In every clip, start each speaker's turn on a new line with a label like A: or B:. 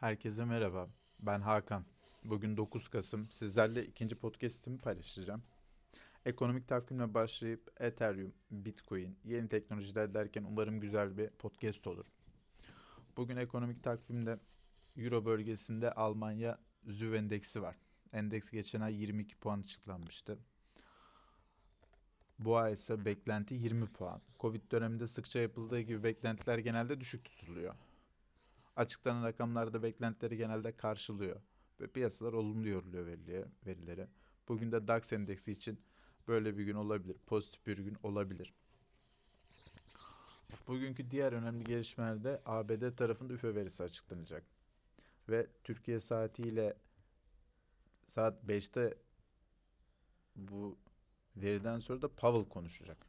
A: Herkese merhaba. Ben Hakan. Bugün 9 Kasım. Sizlerle ikinci podcast'imi paylaşacağım. Ekonomik takvimle başlayıp Ethereum, Bitcoin, yeni teknolojiler derken umarım güzel bir podcast olur. Bugün ekonomik takvimde Euro bölgesinde Almanya ZÜV endeksi var. Endeks geçen ay 22 puan açıklanmıştı. Bu ay ise beklenti 20 puan. Covid döneminde sıkça yapıldığı gibi beklentiler genelde düşük tutuluyor. Açıklanan rakamlarda beklentileri genelde karşılıyor ve piyasalar olumlu yoruluyor verilere. Bugün de DAX endeksi için böyle bir gün olabilir, pozitif bir gün olabilir. Bugünkü diğer önemli gelişmelerde ABD tarafında üfe verisi açıklanacak. Ve Türkiye saatiyle saat 5'te bu veriden sonra da Powell konuşacak.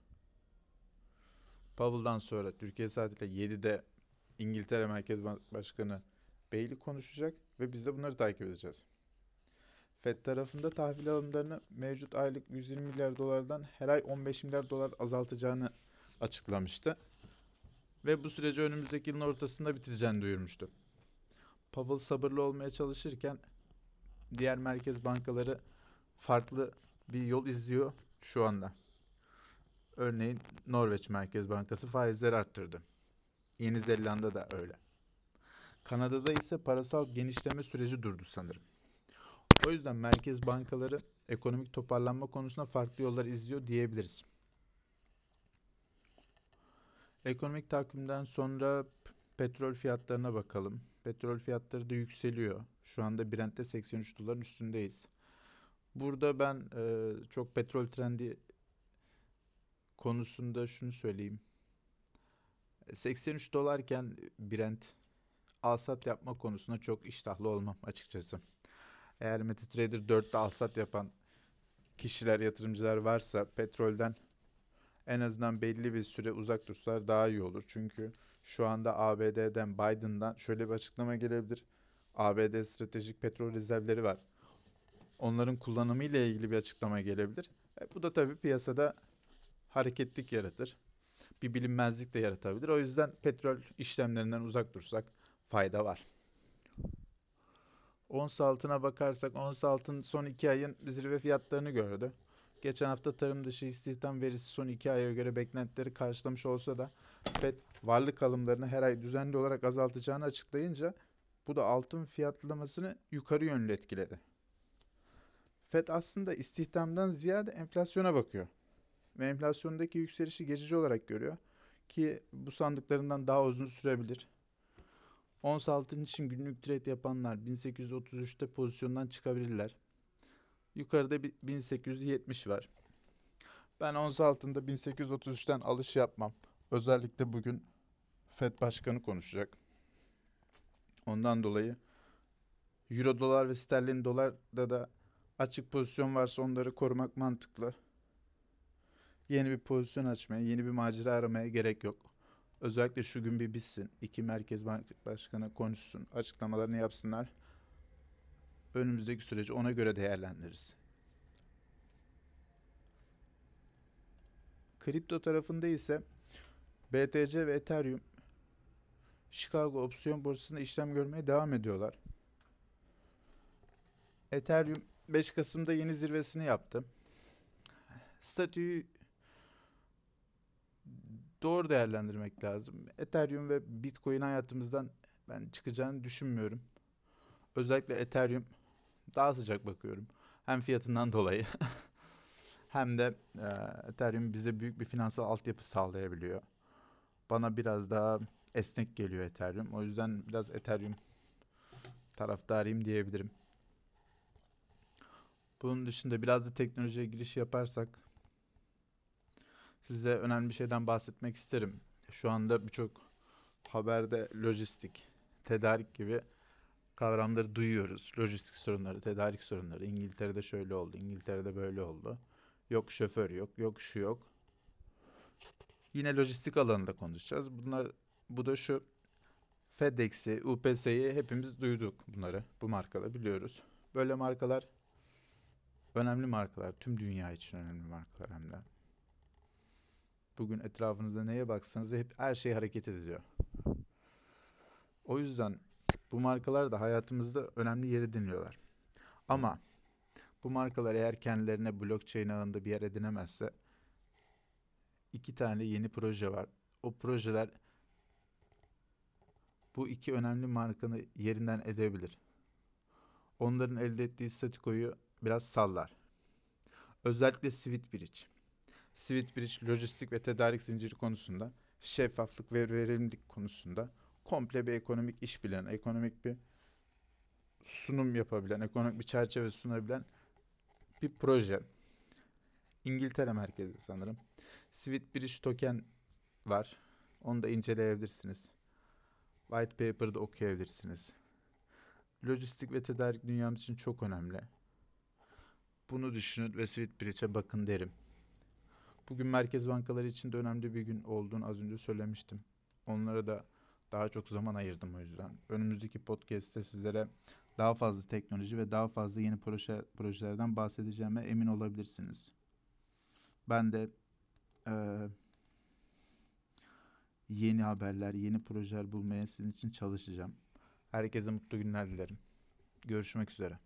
A: Powell'dan sonra Türkiye saatiyle 7'de İngiltere Merkez Başkanı Bailey konuşacak ve biz de bunları takip edeceğiz. FED tarafında tahvil alımlarını mevcut aylık 120 milyar dolardan her ay 15 milyar dolar azaltacağını açıklamıştı. Ve bu süreci önümüzdeki yılın ortasında bitireceğini duyurmuştu. Powell sabırlı olmaya çalışırken diğer merkez bankaları farklı bir yol izliyor şu anda. Örneğin Norveç Merkez Bankası faizleri arttırdı. Yeni Zelanda da öyle. Kanada'da ise parasal genişleme süreci durdu sanırım. O yüzden merkez bankaları ekonomik toparlanma konusunda farklı yollar izliyor diyebiliriz. Ekonomik takvimden sonra petrol fiyatlarına bakalım. Petrol fiyatları da yükseliyor. Şu anda Brent'te 83 doların üstündeyiz. Burada ben e, çok petrol trendi konusunda şunu söyleyeyim. 83 dolarken Brent alsat yapma konusunda çok iştahlı olmam açıkçası. Eğer MetaTrader 4'te alsat yapan kişiler, yatırımcılar varsa petrolden en azından belli bir süre uzak dursalar daha iyi olur. Çünkü şu anda ABD'den, Biden'dan şöyle bir açıklama gelebilir. ABD stratejik petrol rezervleri var. Onların kullanımı ile ilgili bir açıklama gelebilir. E, bu da tabii piyasada hareketlik yaratır bir bilinmezlik de yaratabilir. O yüzden petrol işlemlerinden uzak dursak fayda var. Ons altına bakarsak ons altın son iki ayın zirve fiyatlarını gördü. Geçen hafta tarım dışı istihdam verisi son iki aya göre beklentileri karşılamış olsa da FED varlık alımlarını her ay düzenli olarak azaltacağını açıklayınca bu da altın fiyatlamasını yukarı yönlü etkiledi. FED aslında istihdamdan ziyade enflasyona bakıyor ve enflasyondaki yükselişi geçici olarak görüyor ki bu sandıklarından daha uzun sürebilir. Ons altın için günlük trade yapanlar 1833'te pozisyondan çıkabilirler. Yukarıda 1870 var. Ben ons altında 1833'ten alış yapmam. Özellikle bugün Fed Başkanı konuşacak. Ondan dolayı Euro dolar ve sterlin dolarda da açık pozisyon varsa onları korumak mantıklı yeni bir pozisyon açmaya, yeni bir macera aramaya gerek yok. Özellikle şu gün bir bitsin. İki Merkez Bank Başkanı konuşsun, açıklamalarını yapsınlar. Önümüzdeki süreci ona göre değerlendiririz. Kripto tarafında ise BTC ve Ethereum Chicago opsiyon borsasında işlem görmeye devam ediyorlar. Ethereum 5 Kasım'da yeni zirvesini yaptı. Statüyü doğru değerlendirmek lazım. Ethereum ve Bitcoin hayatımızdan ben çıkacağını düşünmüyorum. Özellikle Ethereum daha sıcak bakıyorum. Hem fiyatından dolayı hem de e, Ethereum bize büyük bir finansal altyapı sağlayabiliyor. Bana biraz daha esnek geliyor Ethereum. O yüzden biraz Ethereum taraftarıyım diyebilirim. Bunun dışında biraz da teknolojiye giriş yaparsak size önemli bir şeyden bahsetmek isterim. Şu anda birçok haberde lojistik, tedarik gibi kavramları duyuyoruz. Lojistik sorunları, tedarik sorunları. İngiltere'de şöyle oldu, İngiltere'de böyle oldu. Yok şoför yok, yok şu yok. Yine lojistik alanında konuşacağız. Bunlar bu da şu FedEx'i, UPS'yi hepimiz duyduk bunları. Bu markaları biliyoruz. Böyle markalar önemli markalar. Tüm dünya için önemli markalar hem de. Bugün etrafınızda neye baksanız hep her şey hareket ediyor. O yüzden Bu markalar da hayatımızda önemli yeri dinliyorlar. Ama bu markalar eğer kendilerine blockchain ağında bir yer edinemezse iki tane yeni proje var. O projeler bu iki önemli markanı yerinden edebilir. Onların elde ettiği statükoyu biraz sallar. Özellikle Switbridge. Switbridge lojistik ve tedarik zinciri konusunda, şeffaflık ve verimlilik konusunda komple bir ekonomik iş bilen, ekonomik bir sunum yapabilen, ekonomik bir çerçeve sunabilen bir proje. İngiltere merkezli sanırım. Switbridge token var. Onu da inceleyebilirsiniz. White paper'da okuyabilirsiniz. Lojistik ve tedarik dünyamız için çok önemli. Bunu düşünün ve Switbridge'e bakın derim. Bugün merkez bankaları için de önemli bir gün olduğunu az önce söylemiştim. Onlara da daha çok zaman ayırdım o yüzden. Önümüzdeki podcast'te sizlere daha fazla teknoloji ve daha fazla yeni proje projelerden bahsedeceğime emin olabilirsiniz. Ben de eee, yeni haberler, yeni projeler bulmaya sizin için çalışacağım. Herkese mutlu günler dilerim. Görüşmek üzere.